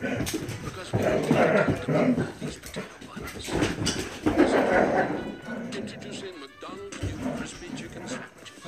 because we have to these potato buns. So, introducing McDonald's new crispy chicken sandwiches.